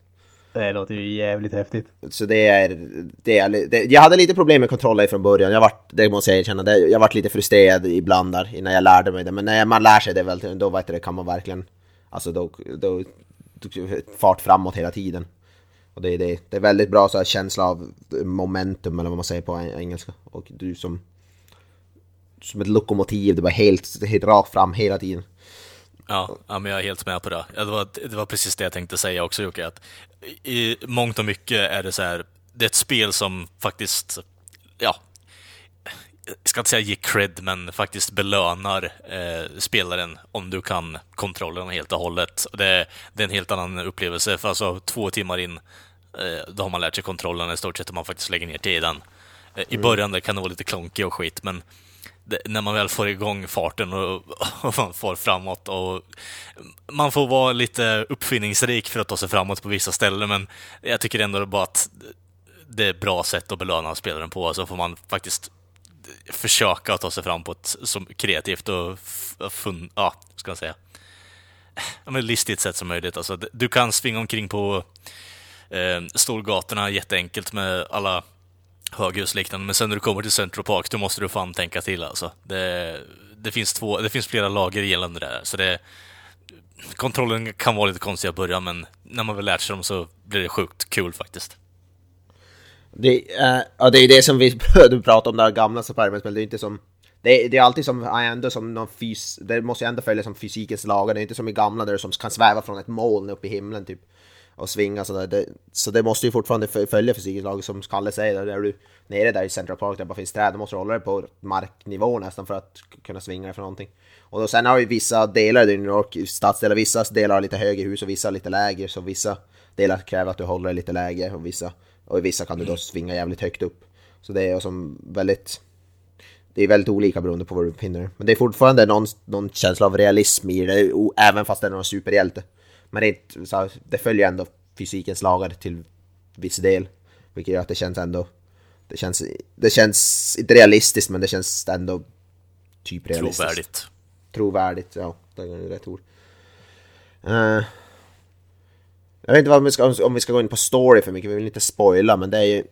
Det låter ju jävligt häftigt. Så det är, det är det, jag hade lite problem med kontroller från början, jag vart, det måste jag erkänna, det, jag vart lite frustrerad ibland där innan jag lärde mig det. Men när man lär sig det väl, då vet du, kan man verkligen, alltså då, då, då fart framåt hela tiden. Och det, det, det är väldigt bra så här, känsla av momentum eller vad man säger på engelska. Och du som, som ett lokomotiv, det var helt, helt rakt fram hela tiden. Ja, ja, men jag är helt med på det. Det var, det var precis det jag tänkte säga också Jocke, att i mångt och mycket är det så här, det är ett spel som faktiskt, ja, jag ska inte säga ge cred, men faktiskt belönar eh, spelaren om du kan kontrollen helt och hållet. Det, det, är en helt annan upplevelse, för alltså två timmar in, eh, då har man lärt sig kontrollen i stort sett om man faktiskt lägger ner tiden. Eh, I mm. början det kan det vara lite klonkig och skit, men när man väl får igång farten och, och man får framåt och man får vara lite uppfinningsrik för att ta sig framåt på vissa ställen, men jag tycker ändå bara att det är ett bra sätt att belöna spelaren på, så får man faktiskt försöka ta sig fram på ett så kreativt och fun, ja, ska man säga, ja, men listigt sätt som möjligt. Alltså, du kan svinga omkring på eh, Storgatorna jätteenkelt med alla höghusliknande, men sen när du kommer till Central Park, då måste du fan tänka till alltså. Det, det, finns, två, det finns flera lager gällande det där, så det Kontrollen kan vara lite konstig i början, men när man väl lärt sig dem så blir det sjukt kul faktiskt. Det, äh, ja, det är det som vi (laughs) började pratade om, det här gamla Spiderman-spel, det är inte som... Det är, det är alltid som, ändå som någon fys... Det måste ju ändå följa som fysikens lagar, det är inte som i gamla där du som kan sväva från ett moln upp i himlen typ och svinga sådär. Det, så det måste ju fortfarande följa fysikens lag som Kalle säger. Där är du nere där i Central Park där det bara finns träd, då måste du hålla dig på marknivå nästan för att kunna svinga dig för någonting. Och då, sen har vi vissa delar i New York, stadsdelar, vissa delar har lite högre hus och vissa lite lägre. Så vissa delar kräver att du håller dig lite lägre och vissa, och vissa kan du då svinga jävligt högt upp. Så det är som väldigt det är väldigt olika beroende på var du befinner dig. Men det är fortfarande någon, någon känsla av realism i det, även fast det är någon superhjälte. Men det, är så det följer ändå fysikens lagar till viss del. Vilket gör att det känns ändå... Det känns, det känns inte realistiskt men det känns ändå typ realistiskt. Trovärdigt. Trovärdigt, ja. Det är rätt ord. Uh, jag vet inte om vi, ska, om vi ska gå in på story för mycket, vi vill inte spoila men det är ju...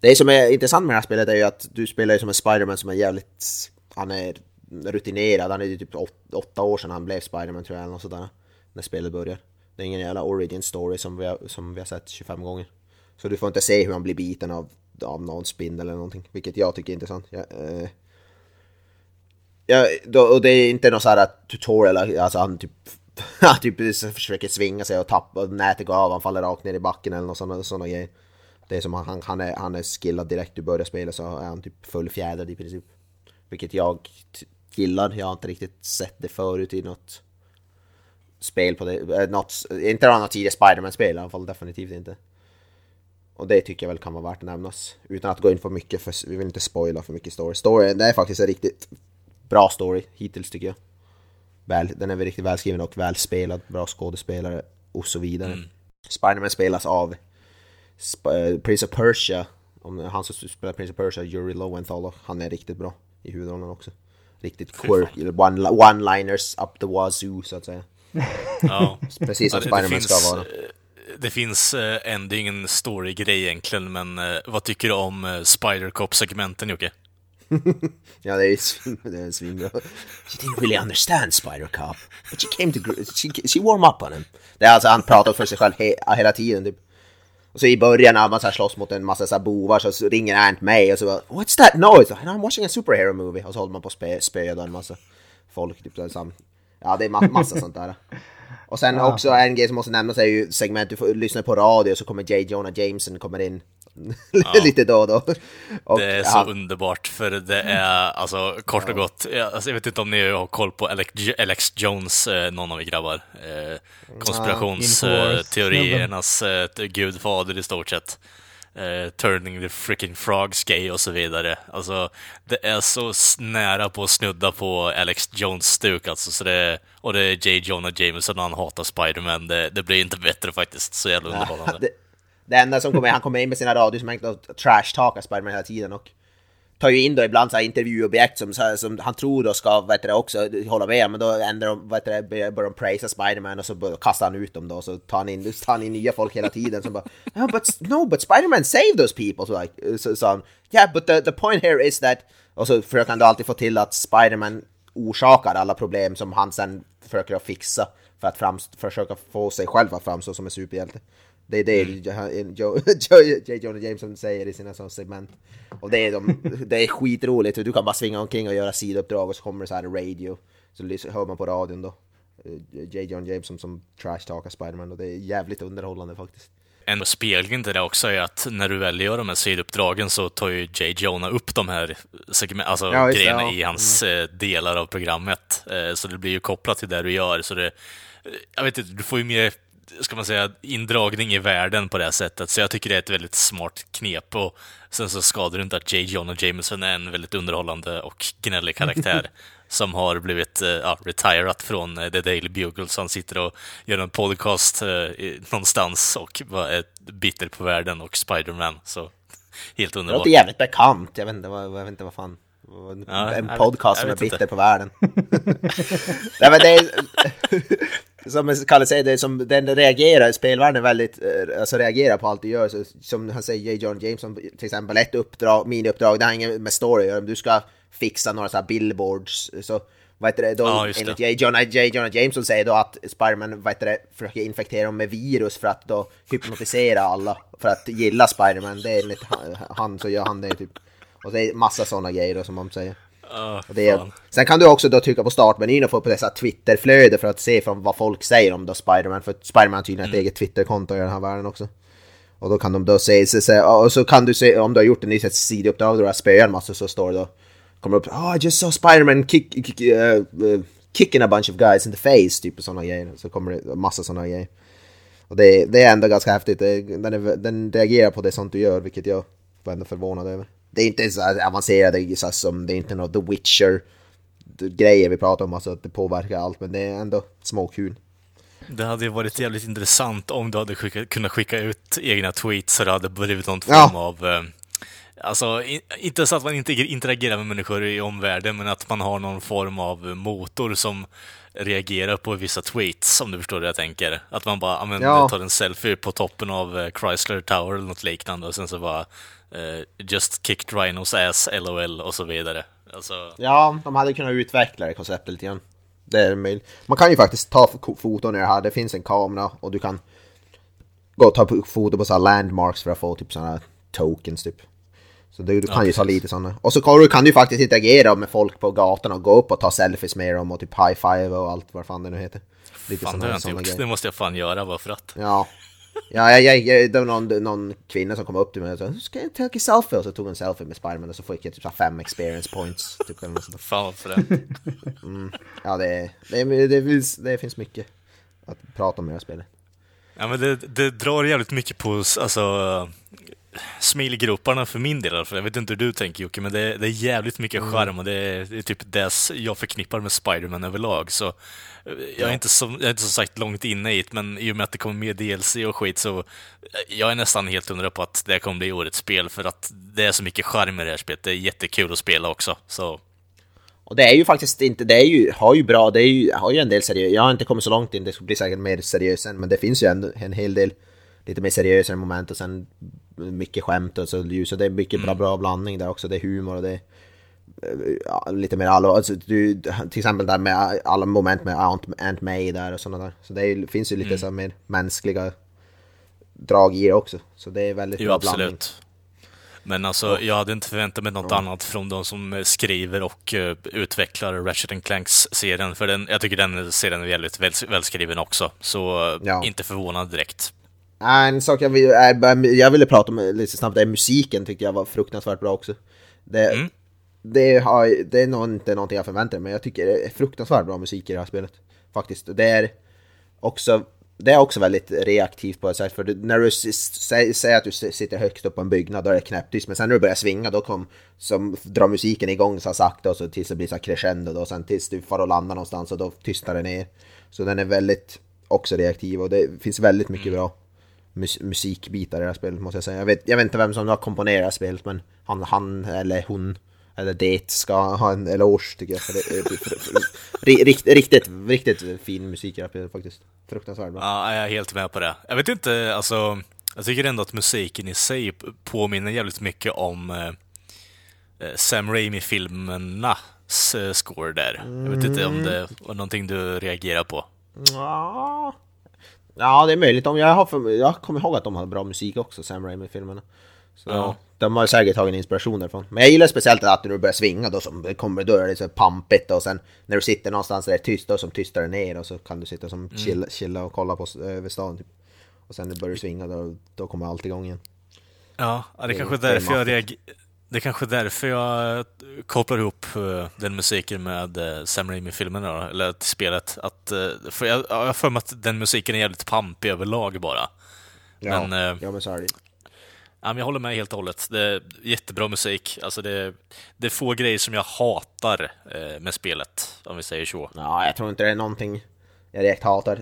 Det som är intressant med det här spelet är ju att du spelar ju som en Spiderman som är jävligt... Han är rutinerad, han är ju typ åt, åtta år sedan han blev Spiderman tror jag, eller något sådär. När spelet börjar. Det är ingen jävla origin story som vi har, som vi har sett 25 gånger. Så du får inte se hur han blir biten av, av någon spindel eller någonting, vilket jag tycker är intressant. Jag, eh, ja, då, och det är inte någon sån här tutorial, alltså han typ (laughs) han typ försöker svinga sig och tappa, och nätet går av, han faller rakt ner i backen eller något sådana, sådana grejer. Det är som han, han, är, han är skillad direkt du börjar spela så är han typ fullfjädrad i princip. Vilket jag gillar, jag har inte riktigt sett det förut i något spel på det. Eh, något, inte något tidigare Spiderman-spel i alla fall, definitivt inte. Och det tycker jag väl kan vara värt att nämnas. Utan att gå in för mycket, för vi vill inte spoila för mycket story. Story, det är faktiskt en riktigt bra story hittills tycker jag. Väl, den är väl riktigt välskriven och välspelad, bra skådespelare och så vidare. Mm. Spiderman spelas av Sp eh, Prince of Persia, om han som spelar Prince of Persia, Yuri Lowenthal, han är riktigt bra i huvudrollen också. Riktigt quirky, one-liners up the wazoo så att säga. Ja. Precis som Spiderman ska vara. det finns en, det är ingen story-grej egentligen, men vad tycker du om Spider-Cop-segmenten Jocke? (laughs) ja, det är, svin, det är svinbra. She didn't really understand Spider-Cop, but she came to... She, she warm up on him. Det är alltså, han pratar för sig själv he, hela tiden typ. Och så i början när man så här slåss mot en massa så bovar så ringer Ant May och så bara What's that noise? I'm watching a superhero movie. Och så håller man på att spöa en massa folk. Typ, så Ja, det är ma massa (laughs) sånt där. Och sen ja. också en grej som måste nämnas är ju segment, du får lyssna på radio så kommer J. Jonah Jameson kommer in (laughs) ja. lite då och då. Och, det är så ja. underbart, för det är alltså kort och gott, alltså, jag vet inte om ni har koll på Alex, Alex Jones, eh, någon av er grabbar, eh, konspirationsteoriernas eh, gudfader i stort sett. Uh, turning the freaking frogs gay och så vidare. Alltså, det är så nära på att snudda på Alex Jones-stuk alltså, så det, och det är J. Jonah Jameson och han hatar Spiderman. Det, det blir inte bättre faktiskt, så jävla underhållande. (laughs) det, det enda som kommer, han kommer in med sina radios som egentligen trash-talkar Spiderman hela tiden och tar ju in då ibland så här intervjuobjekt som, som han tror då ska vet du, också hålla med men då ändrar de, vet du, börjar de prisa Spiderman och så kastar han ut dem då så tar han in, tar han in nya folk hela tiden som bara (laughs) oh, but, no, but Spiderman saved those people! Så, like, eh, så sa han yeah but the, the point here is that och så försöker han då alltid få till att Spiderman orsakar alla problem som han sen försöker att fixa för att framst- försöka få sig själv att framstå som en superhjälte. Det är det mm. (laughs) J. Jonah Jameson säger i sina sådana segment. Och det är, de, (laughs) det är skitroligt, du kan bara svinga omkring och göra sidouppdrag och så kommer det så här radio. Så hör man på radion då. Eh, J. Jonah Jameson som trash-talkar Spiderman och det är jävligt underhållande faktiskt. En spegling till det också är att när du väl gör de här sidouppdragen så tar ju J. Jonah upp de här alltså ja, grejerna ja. i hans mm. delar av programmet. Eh, så det blir ju kopplat till det du gör. Så det, jag vet inte, du får ju mer ska man säga, indragning i världen på det här sättet. Så jag tycker det är ett väldigt smart knep. Och sen så skadar det inte att J. Jonah Jameson är en väldigt underhållande och gnällig karaktär (laughs) som har blivit uh, ja, retirat från uh, The Daily Bugle, så han sitter och gör en podcast uh, någonstans och är bitter på världen och Spiderman. Så (laughs) helt underbart. Det låter jävligt bekant. Jag vet inte vad, jag vet inte vad fan. Ja, en podcast som är bitter inte. på världen. (laughs) Nej, men det är, som Kalle säger, det som, den reagerar, spelvärlden väldigt, eh, alltså reagerar på allt du gör. Så, som han säger, J. John James, som till exempel ett uppdrag, miniuppdrag, det har inget med story att Du ska fixa några så här billboards, så vad heter det, då, ja, enligt J. Jonah, J. Jonah Jameson säger då att Spiderman vad heter det, försöker infektera dem med virus för att då hypnotisera alla för att gilla Spiderman. Det är enligt han så gör han det typ. Och det är massa sådana grejer då, som man säger. Uh, det sen kan du också då trycka på startmenyn och få på dessa Twitterflöde för att se från vad folk säger om då Spiderman. För Spiderman har tydligen mm. ett eget Twitterkonto i den här världen också. Och då kan de då se, se, se och så kan du se, om du har gjort en nytt sidouppdrag där du har spöat en massa så står det då, kommer upp, oh I just saw Spiderman kick, kick, uh, kicking a bunch of guys in the face, typ och sådana grejer. Så kommer det massa sådana grejer. Och det, det är ändå ganska häftigt, den, är, den reagerar på det sånt du gör, vilket jag var ändå förvånad över. Det är inte så avancerade så som, det är inte något The Witcher grejer vi pratar om, alltså att det påverkar allt, men det är ändå småkul. Det hade ju varit jävligt intressant om du hade skicka, kunnat skicka ut egna tweets så det hade blivit någon form ja. av eh, Alltså, inte så att man inte interagerar med människor i omvärlden, men att man har någon form av motor som reagerar på vissa tweets, om du förstår vad jag tänker. Att man bara men, ja. tar en selfie på toppen av eh, Chrysler Tower eller något liknande och sen så bara uh, Just kicked Rhinos ass, LOL och så vidare. Alltså... Ja, de hade kunnat utveckla det konceptet lite grann. Det är möjligt. Man kan ju faktiskt ta foton i det här, det finns en kamera och du kan gå och ta foto på sådana landmarks för att få typ sådana tokens typ. Så du, du kan ja, ju ta lite sådana. Och så kan du, kan du faktiskt interagera med folk på gatan och gå upp och ta selfies med dem och typ high-five och allt vad fan det nu heter. Lite fan, det har jag inte gjort. Grejer. Det måste jag fan göra bara för att. Ja. Ja, jag, jag, jag, det var någon, någon kvinna som kom upp till mig och sa ska jag ta en selfie? Och så tog en selfie med Spiderman och så fick jag typ fem experience points. Typ, eller något Fan för det. Mm. Ja, det, det, det, finns, det finns mycket att prata om i det här spelet. Ja, men det, det drar jävligt mycket på alltså, smilgroparna för min del för Jag vet inte hur du tänker Jocke, men det, det är jävligt mycket mm. charm och det är, det är typ det jag förknippar med Spiderman överlag. Så eh, jag är, inte så, jag är inte så sagt långt inne i det, men i och med att det kommer mer DLC och skit så eh, jag är nästan helt hundra på att det kommer bli årets spel för att det är så mycket charm i det här spelet. Det är jättekul att spela också. Så och det är ju faktiskt inte, det är ju, har ju bra, det är ju, har ju en del seriöst. Jag har inte kommit så långt in, det blir säkert mer seriöst sen, men det finns ju en, en hel del lite mer seriösare moment och sen mycket skämt och så ljus och det är mycket bra, bra blandning där också. Det är humor och det är ja, lite mer allvar. Alltså, du, till exempel där med alla moment med Aunt, Aunt May där och sådana där. Så det är, finns ju lite Mm. så mer mänskliga drag i det också. Så det är väldigt Jo, bra blandning. absolut. Men alltså, jag hade inte förväntat mig något annat från de som eh, skriver och eh, utvecklar Ratchet Clanks-serien. För den, jag tycker den serien är väldigt väl, välskriven också. Så eh, Ja. inte förvånad direkt. En sak jag, vill, jag ville prata om lite snabbt, det är musiken tyckte jag var fruktansvärt bra också. Det, Mm. det, har, det är nog inte någonting jag förväntar mig, men jag tycker det är fruktansvärt bra musik i det här spelet. Faktiskt. Det är också, det är också väldigt reaktivt på ett sätt, för när du säger att du sitter högst upp på en byggnad, då är det knäpptyst, men sen när du börjar svinga, då kom, som drar musiken igång så sakta och så tills det blir så crescendo då, sen tills du får och landar någonstans och då tystnar det ner. Så den är väldigt också reaktiv och det finns väldigt mycket bra mus musikbitar i det här spelet måste jag säga. Jag vet, jag vet inte vem som har komponerat spelet men han, han eller hon eller det ska ha en eloge tycker jag. För det för, för, för, ri- rikt, riktigt, riktigt fin musik i det här spelet faktiskt. Fruktansvärt bra. Ja, jag är helt med på det. Jag vet inte, alltså... Jag tycker ändå att musiken i sig påminner jävligt mycket om eh, eh, Sam Raimi-filmernas eh, score där. Jag vet inte om det var någonting du reagerar på. Ja, ja det är möjligt. Om jag, har för, jag kommer ihåg att de har bra musik också, Sam Raimi-filmerna. Så Ja. De har säkert tagit inspiration därifrån. Men jag gillar speciellt att när du börjar svinga då som kommer, då är det så pampigt och sen när du sitter någonstans där det är tyst då som tystar det ner och så kan du sitta som chill, chilla och kolla på över stan typ. Och sen när du börjar svinga då, då kommer allt igång igen. Ja, det Det- kanske är därför jag reagerar. Det är kanske därför jag eh, kopplar ihop eh, den musiken med eh, Sam Raimi-filmerna, eller till spelet. Att, för jag, har för mig att den musiken är jävligt pampig överlag bara. Ja, Men, ja men så är det. Ja, jag håller med helt och hållet. Det är jättebra musik. Alltså det, det är få grejer som jag hatar med spelet, om vi säger så. Ja, jag tror inte det är någonting jag direkt hatar.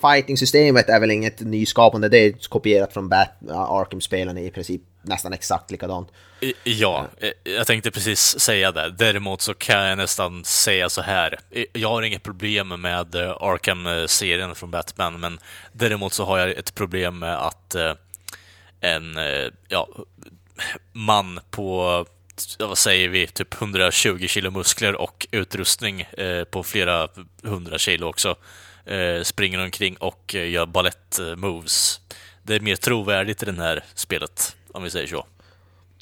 Fighting-systemet är väl inget nyskapande, det är kopierat från Bat Arkham-spelen i princip nästan exakt likadant. Ja, eh, jag tänkte precis säga det. Däremot så kan jag nästan säga så här. Jag har inget problem med eh, Arkham-serien från Batman, men däremot så har jag ett problem med att eh, en ja, man på, vad säger vi, typ 120 kilo muskler och utrustning eh, på flera hundra kilo också eh, springer omkring och eh, gör balett-moves. Det är mer trovärdigt i det här spelet, om vi säger så.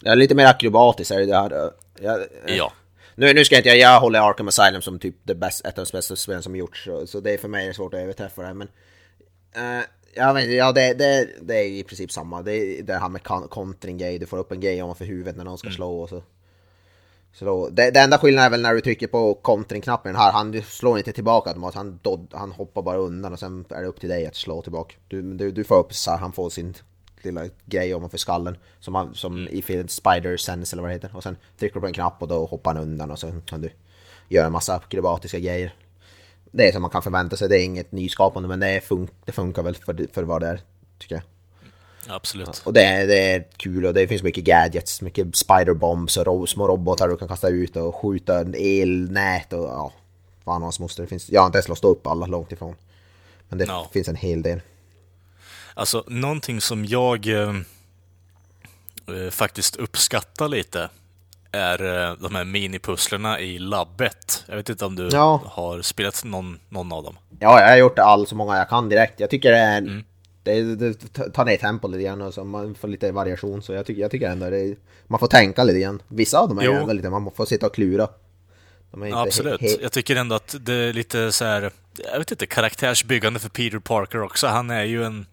Ja, lite mer akrobatiskt är det det här. Jag, Ja. nu, nu ska jag inte jag, jag håller Arkham Asylum som typ det bäst, ett av de bästa spelen som gjorts, så, så det är för mig är det svårt att överträffa det men... eh, jag vet, inte, ja, det, det, det är i princip samma. Det är det här med kon- kontring grej, du får upp en grej ovanför huvudet när någon ska slå och så... Så det, det enda skillnaden är väl när du trycker på kontringknappen här, han slår inte tillbaka automatiskt, han, han hoppar bara undan och sen är det upp till dig att slå tillbaka. Du, du, du får upp så här, han får sin lilla grej ovanför skallen som, han, som i filmen Spider Sense eller vad det heter. Och sen trycker du på en knapp och då hoppar han undan och så kan du göra en massa akrobatiska grejer. Det är som man kan förvänta sig, det är inget nyskapande men det, fun det funkar väl för, för vad det är, tycker jag. Absolut. Och det är, det är kul och det finns mycket gadgets, mycket spiderbombs och ro små robotar du kan kasta ut och skjuta elnät och ja, fan hans moster. Det finns, jag har inte ens låst upp alla långt ifrån. Men det Ja. finns en hel del. Alltså, någonting som jag eh, eh, faktiskt uppskattar lite är eh, de här minipusslerna i labbet. Jag vet inte om du Ja. har spelat någon, någon av dem? Ja, jag har gjort all så många jag kan direkt. Jag tycker det är... Mm. Det, det tar ner tempo lite grann och så man får lite variation. Så jag tycker, jag tycker ändå det Man får tänka lite grann. Vissa av dem är ändå lite... Man får sitta och klura. Ja, absolut. he- he- Jag tycker ändå att det är lite så här, jag vet inte, karaktärsbyggande för Peter Parker också. Han är ju en,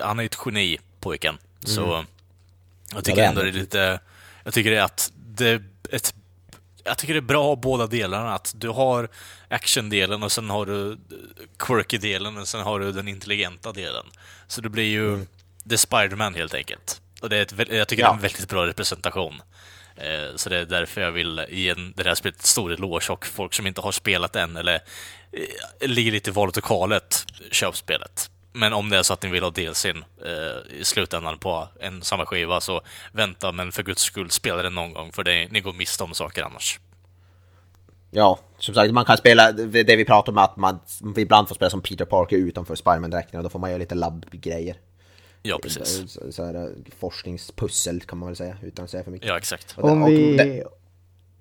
han är ett geni, pojken. Så jag tycker det är ändå det är lite, jag tycker det är att det är ett jag tycker det är bra båda delarna. Att du har actiondelen och sen har du quirky-delen och sen har du den intelligenta delen. Så det blir ju det är Spiderman helt enkelt. Och det är ett, jag tycker det är en Ja. väldigt bra representation. Eh, Så det är därför jag vill ge en, det här spelet stor eloge och folk som inte har spelat än eller eh, ligger lite i valet och kvalet, köp spelet. Men om det är så att ni vill ha DLCn eh, i slutändan på en samma skiva så vänta, men för guds skull spela den någon gång för det, ni går miste om saker annars. Ja, som sagt man kan spela det vi pratar om att man ibland får spela som Peter Parker utanför Spiderman-dräkten och då får man göra lite labb-grejer. Ja, precis. Så, så här, forskningspussel kan man väl säga, utan att säga för mycket. Ja, exakt. Om vi...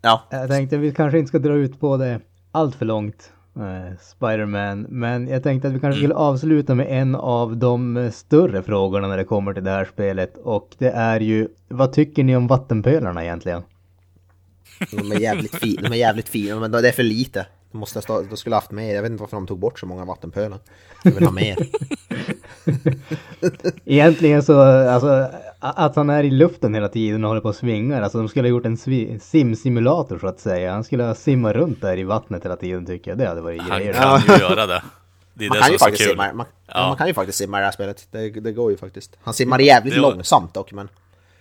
Ja, Jag tänkte vi kanske inte ska dra ut på det allt för långt, eh, Men jag tänkte att vi kanske skulle avsluta med en av de större frågorna när det kommer till det här spelet. Och det är ju, vad tycker ni om vattenpölarna egentligen? de är jävligt fina, de är jävligt fina, men det är för lite. De, måste ha stå, de skulle ha haft mer, jag vet inte varför de tog bort så många vattenpölar. Jag vill ha mer. (laughs) Egentligen så, alltså att han är i luften hela tiden och håller på och svingar. Alltså de skulle ha gjort en simsimulator så att säga. Han skulle ha simmat runt där i vattnet hela tiden tycker jag. Det hade varit Han grejer. kan ju göra det. Det är Man det kan som ju faktiskt simma, man, ja. Man kan ju faktiskt simma i det här spelet. Det, det går ju faktiskt. Han simmar jävligt Det långsamt dock, men...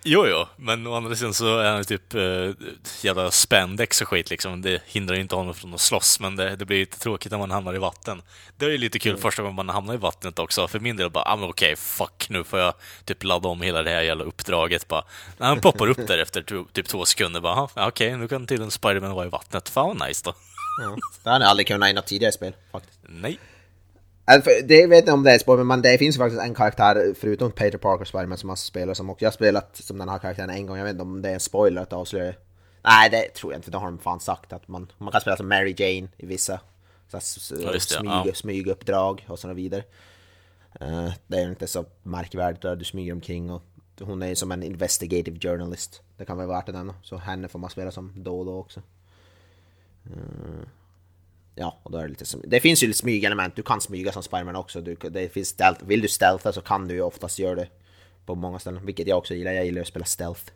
Jo, jo, men å andra sidan så är han ju typ eh, jävla spandex och skit liksom. Det hindrar ju inte honom från att slåss, men det, det blir lite tråkigt när man hamnar i vatten. Det är ju lite kul första gången man hamnar i vattnet också. För min del bara, ah, men okej, fuck, nu får jag typ ladda om hela det här jävla uppdraget bara. När han poppar upp där efter typ två sekunder bara, "Aha, ja, okej, nu kan tydligen Spiderman vara i vattnet. Fan vad nice då. Ja. Det har ni aldrig kunnat i något tidigare spel, faktiskt. Nej. Alltså, det vet inte om det är spår, men det finns faktiskt en karaktär förutom Peter Parker Spiderman som man spelar som och jag har spelat som den här karaktären en gång, jag vet inte om det är en spoiler att avslöja det. Nej det tror jag inte, det har de fan sagt att man, man kan spela som Mary Jane i vissa så här, det, smyg, ja. smyguppdrag och så vidare. Eh, det är inte så märkvärdigt du smyger omkring och hon är som en investigative journalist. Det kan vara värt att nämna, så henne får man spela som då och då också. Eh, Ja, och då är det lite som, Det finns ju lite smygelement, du kan smyga som Spiderman också. Du, det finns stealth, vill du stealtha så kan du ju oftast göra det på många ställen, vilket jag också gillar. Jag gillar att spela stealth.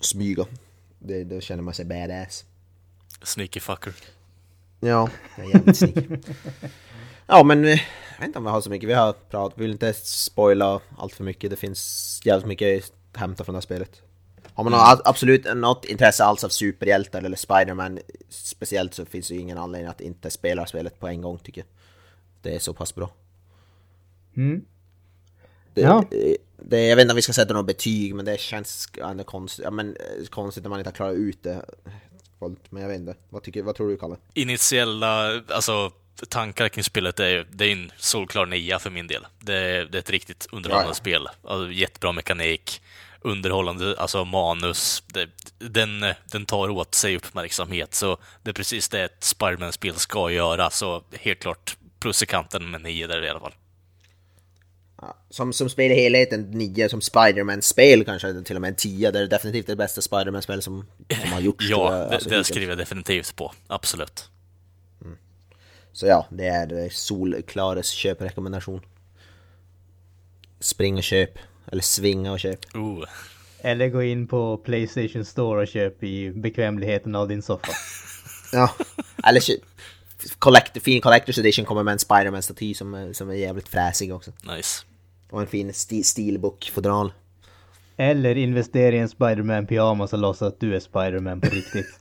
Smyga. Det, då känner man sig badass. Sneaky fucker. Ja, jag är jävligt snygg. ja, men eh, jag vet inte om vi har så mycket. Vi har pratat, vi vill inte spoila allt för mycket. Det finns jävligt mycket att hämta från det här spelet. Har man något, absolut något intresse alls av superhjältar eller Spiderman speciellt så finns det ju ingen anledning att inte spela spelet på en gång tycker jag. Det är så pass bra. Mm. Det, Ja. det, det, jag vet inte om vi ska sätta något betyg men det känns ändå konstigt, ja, men, eh, konstigt när man inte har klarat ut det. Men jag vet inte. Vad, tycker, vad tror du Kalle? Initiella, alltså tankar kring spelet är det är en solklar nia för min del. Det är, det är ett riktigt underhållande Ja, ja. spel. Alltså, jättebra mekanik, underhållande, alltså manus. Det, den, den tar åt sig uppmärksamhet, så det är precis det ett Spiderman-spel ska göra. Så helt klart plus i kanten med nio där i alla fall. Ja, Som, som spel i helheten, 9 som Spiderman-spel kanske till och med en 10. Det är definitivt det bästa Spiderman-spel som, som har gjorts. (laughs) Ja, det, alltså, det skriver jag definitivt på. Absolut. Så ja, det är solklares köprekommendation. Spring och köp. Eller svinga och köp. Ooh. Eller gå in på Playstation Store och köp i bekvämligheten av din soffa. (laughs) Ja, eller köp. Collect, fin Collector's Edition kommer med en Spiderman-staty som, som är jävligt fräsig också. Nice. Och en fin steelbook-fodral. Eller investera i en Spider-Man pyjamas och låtsas att du är Spider-Man på riktigt.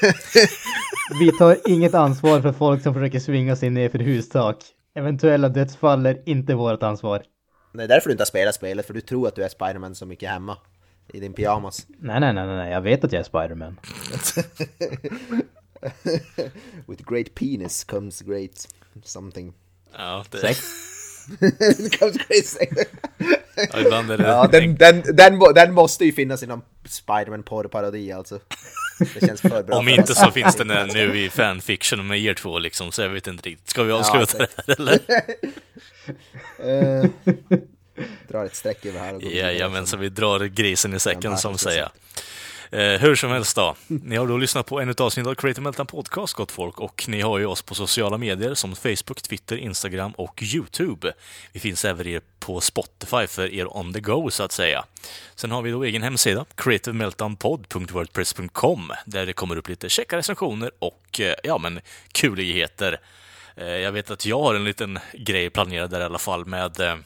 (laughs) Vi tar inget ansvar för folk som försöker svinga sig ner för hustak. Eventuella dödsfall är inte vårt ansvar. Det är därför du inte har spelat spelet, för du tror att du är Spiderman så mycket hemma. I din pyjamas. Nej, nej, nej, nej, jag vet att jag är Spider-Man. (laughs) With great penis comes great something. Ja, det, Sex. (laughs) Ja, ibland är det... Ja, den, den, den, den måste ju finnas inom Spiderman porrparodi alltså. Det känns för bra Om för inte oss. så finns den nu i fanfiction med er två liksom, så jag vet inte riktigt. Ska vi avsluta Ja, det här eller? Eh, drar ett streck över här och går vidare. Jajamän, så vi drar grisen i säcken Ja, som säger. Eh, hur som helst då. Ni har då lyssnat på en avsnitt av Creative Meltdown Podcast, gott folk, och ni har ju oss på sociala medier som Facebook, Twitter, Instagram och YouTube. Vi finns även på Spotify för er on the go, så att säga. Sen har vi då egen hemsida, creativemeltdownpod.wordpress.com, där det kommer upp lite käcka recensioner och, eh, ja men, kuligheter. Eh, jag vet att jag har en liten grej planerad där i alla fall med eh,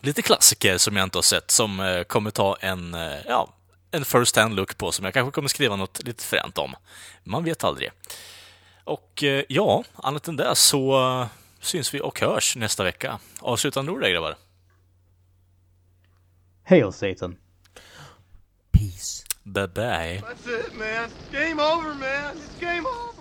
lite klassiker som jag inte har sett, som eh, kommer ta en, eh, ja, en first hand look på, som jag kanske kommer skriva något lite fränt om. Man vet aldrig. Och eh, ja, annat än det så eh, syns vi och hörs nästa vecka. Avslutande ord där, grabbar. Hail Satan. Peace. Bye bye. That's it, man. Game over, man. It's game over.